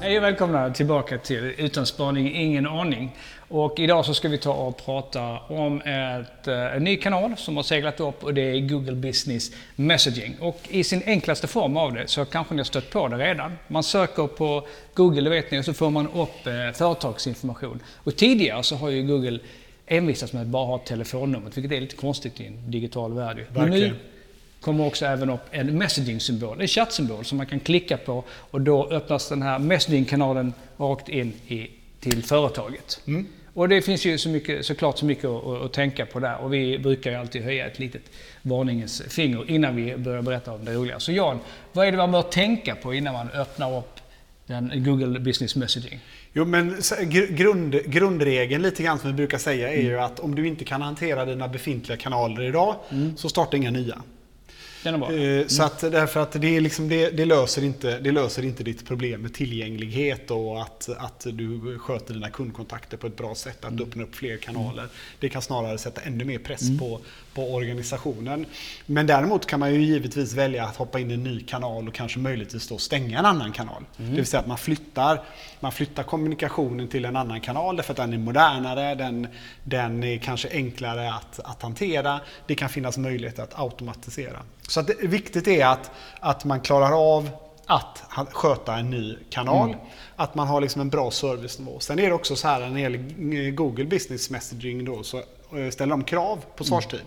Hej och välkomna tillbaka till Utan spaning, ingen aning. Och idag så ska vi ta och prata om ett, eh, en ny kanal som har seglat upp och det är Google Business Messaging. Och i sin enklaste form av det så kanske ni har stött på det redan. Man söker på Google, det vet ni, och så får man upp eh, företagsinformation. Och tidigare så har ju Google envisats med att bara ha telefonnumret, vilket är lite konstigt i en digital värld. Verkligen. Men nu kommer också även upp en messaging-symbol, en chattsymbol som man kan klicka på och då öppnas den här messaging-kanalen rakt in i, till företaget. Mm. Och det finns ju så mycket, såklart så mycket att, att, tänka på där och vi brukar ju alltid höja ett litet varningens finger innan vi börjar berätta om det roliga. Så Jan, vad är det man bör tänka på innan man öppnar upp den Google Business Messaging? Jo, men grund, grundregeln lite grann som vi brukar säga är Mm. ju att om du inte kan hantera dina befintliga kanaler idag så starta inga nya. Den är bra. Eh, Så att, därför att det, liksom, det, det, löser inte, det löser inte ditt problem med tillgänglighet och att, att du sköter dina kundkontakter på ett bra sätt, Mm. att öppna upp fler kanaler. Det kan snarare sätta ännu mer press Mm. på, på organisationen. Men däremot kan man ju givetvis välja att hoppa in i en ny kanal och kanske möjligtvis då stänga en annan kanal. Mm. Det vill säga att man flyttar, man flyttar kommunikationen till en annan kanal därför att den är modernare, den, den är kanske enklare att, att hantera. Det kan finnas möjlighet att automatisera. Så att det, viktigt är att, att man klarar av att sköta en ny kanal. Att man har liksom en bra servicenivå. Sen är det också så här när det gäller Google Business Messaging då, så ställer de krav på svarstid.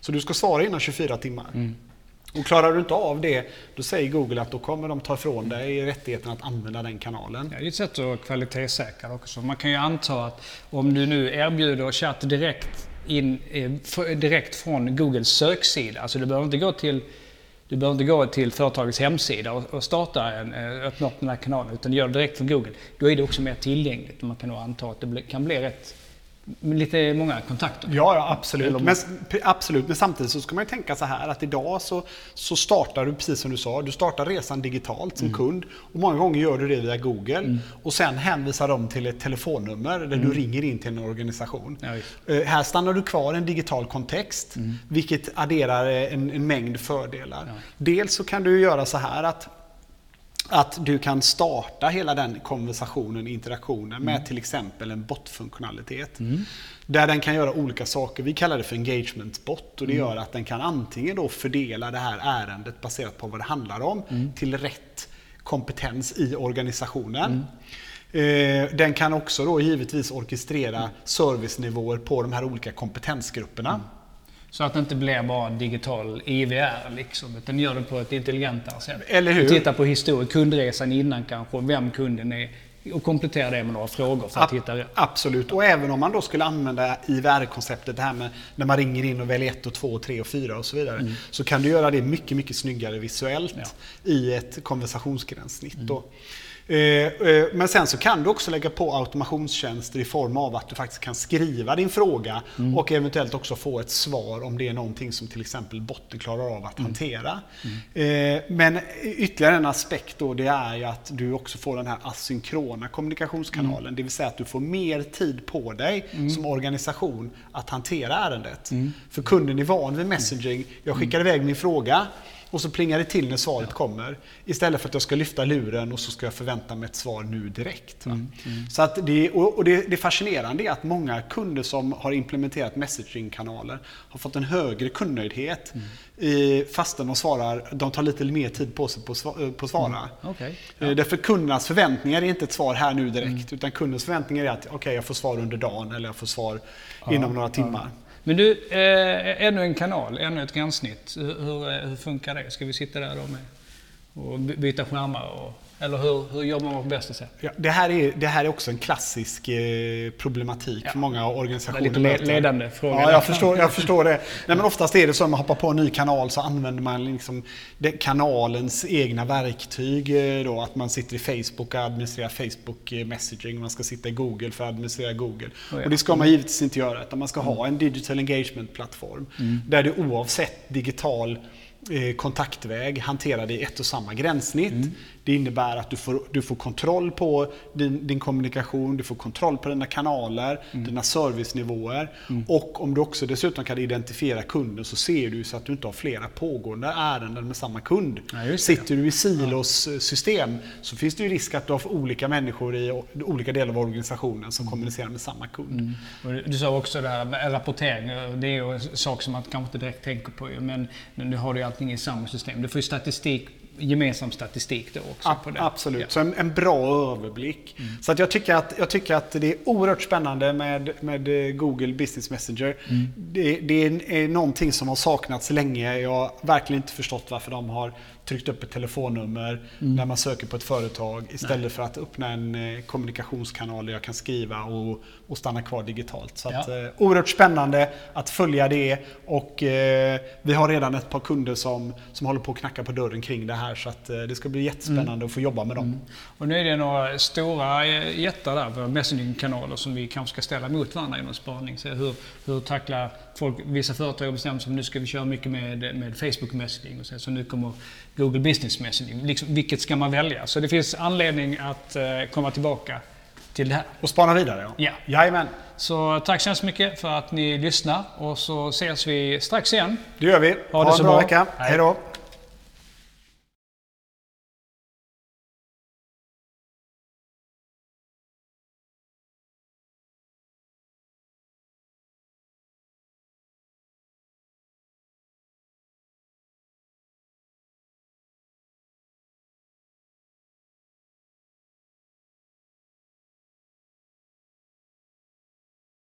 Så du ska svara innan 24 timmar. Och klarar du inte av det, då säger Google att då kommer de ta ifrån dig rättigheten att använda den kanalen. Ja, det är ett sätt att kvalitetssäkra också. Man kan ju anta att om du nu erbjuder chatt direkt, in, eh, direkt från Googles söksida, alltså du behöver inte gå till du behöver inte gå till företagets hemsida och, starta en, eh, öppna upp den här kanalen, utan gör det direkt från Google. Då är det också mer tillgängligt och man kan nog anta att det kan bli rätt, lite många kontakter. Ja, ja absolut. Men, absolut. Men samtidigt så ska man ju tänka så här att idag så, så startar du, precis som du sa, du startar resan digitalt som kund. Och många gånger gör du det via Google. Och sen hänvisar de till ett telefonnummer där du ringer in till en organisation. Ja. Eh, här stannar du kvar i en digital kontext, vilket adderar en, en mängd fördelar. Dels så kan du göra så här att att du kan starta hela den konversationen, interaktionen med till exempel en botfunktionalitet. Där den kan göra olika saker. Vi kallar det för engagement bot och det gör att den kan antingen då fördela det här ärendet baserat på vad det handlar om till rätt kompetens i organisationen. Eh, Den kan också då givetvis orkestrera servicenivåer på de här olika kompetensgrupperna. Så att det inte blir bara digital IVR liksom, utan gör det på ett intelligentare sätt. Eller hur? Titta på historien, kundresan innan kanske, vem kunden är och komplettera det med några frågor för att Ab- hitta rätt. Absolut. Och även om man då skulle använda IVR-konceptet, det här med när man ringer in och väljer 1 och 2 och 3 och 4 och så vidare. Så kan du göra det mycket, mycket snyggare visuellt Ja. i ett konversationsgränssnitt. Då. Eh, eh, Men sen så kan du också lägga på automationstjänster i form av att du faktiskt kan skriva din fråga och eventuellt också få ett svar om det är någonting som till exempel botten klarar av att hantera. Eh, Men ytterligare en aspekt då det är ju att du också får den här asynkrona kommunikationskanalen. Det vill säga att du får mer tid på dig som organisation att hantera ärendet. För kunden är van vid messaging. Jag skickar iväg min fråga och så plingar det till när svaret kommer. Istället för att jag ska lyfta luren och så ska jag förvänta mig ett svar nu direkt. Va? Så att det, och det, det fascinerande är att många kunder som har implementerat messaging-kanaler har fått en högre kundnöjdhet i, fastän de svarar, de tar lite mer tid på sig på, att på att svara. Okej. Eh, Därför kundernas förväntningar är inte ett svar här nu direkt. Utan kundens förväntningar är att okej, jag får svar under dagen eller jag får svar inom några timmar. Men du, eh, ännu en kanal, ännu ett gränssnitt. Hur, hur, eh, hur funkar det? Ska vi sitta där då med och byta skärmar? Och, eller hur, hur jobbar man på bästa sätt? Ja, det, här är, det här är också en klassisk eh, problematik Ja. för många Det organisationer. lite le- möter. ledande fråga Ja, jag förstår, jag förstår det. Nej, men oftast är det så att man hoppar på en ny kanal så använder man liksom den kanalens egna verktyg. eh, Då, att man sitter i Facebook och administrerar Facebook eh, messaging. Man ska sitta i Google för att administrera Google. ja. Och det ska man givetvis inte göra. Utan man ska ha en digital engagement-plattform. Där du oavsett digital eh, kontaktväg hanterar det i ett och samma gränssnitt. Det Det innebär att du får, du får kontroll på din, din kommunikation, du får kontroll på dina kanaler, Mm. dina servicenivåer. Och om du också dessutom kan identifiera kunden så ser du så att du inte har flera pågående ärenden med samma kund. Ja. Sitter du i silos eh, system så finns det ju risk att du har olika människor i olika delar av organisationen som kommunicerar med samma kund. Och du sa också det här med rapportering. Det är ju en sak som man kanske inte direkt tänker på. Men nu har du ju allting i samma system. Du får ju statistik, gemensam statistik då också. Ab- på det. Absolut, Ja. så en, en bra överblick. Så att jag, tycker att, jag tycker att det är oerhört spännande med, med eh, Google Business Messenger. Det, det är, är någonting som har saknats länge. Jag har verkligen inte förstått varför de har tryckt upp ett telefonnummer när man söker på ett företag istället för att öppna en eh, kommunikationskanal där jag kan skriva och, och stanna kvar digitalt. Så att, Ja. eh, oerhört spännande att följa det och eh, vi har redan ett par kunder som, som håller på att knacka på dörren kring det här så att eh, det ska bli jättespännande att få jobba med dem. Och nu är det några stora jättar där, på messagingkanaler som vi kanske ska ställa mot varandra någon spaning. Så hur, hur tacklar folk, vissa företag har bestämt sig nu ska vi köra mycket med, med Facebook messaging och så, så nu kommer Google Business messaging. Liksom, vilket ska man välja? Så det finns anledning att eh, komma tillbaka till det här. Och spana vidare ja. Ja. Jajamän, Så tack så hemskt mycket för att ni lyssnar och så ses vi strax igen. det gör vi. Ha det en så bra bra. vecka. Hej då.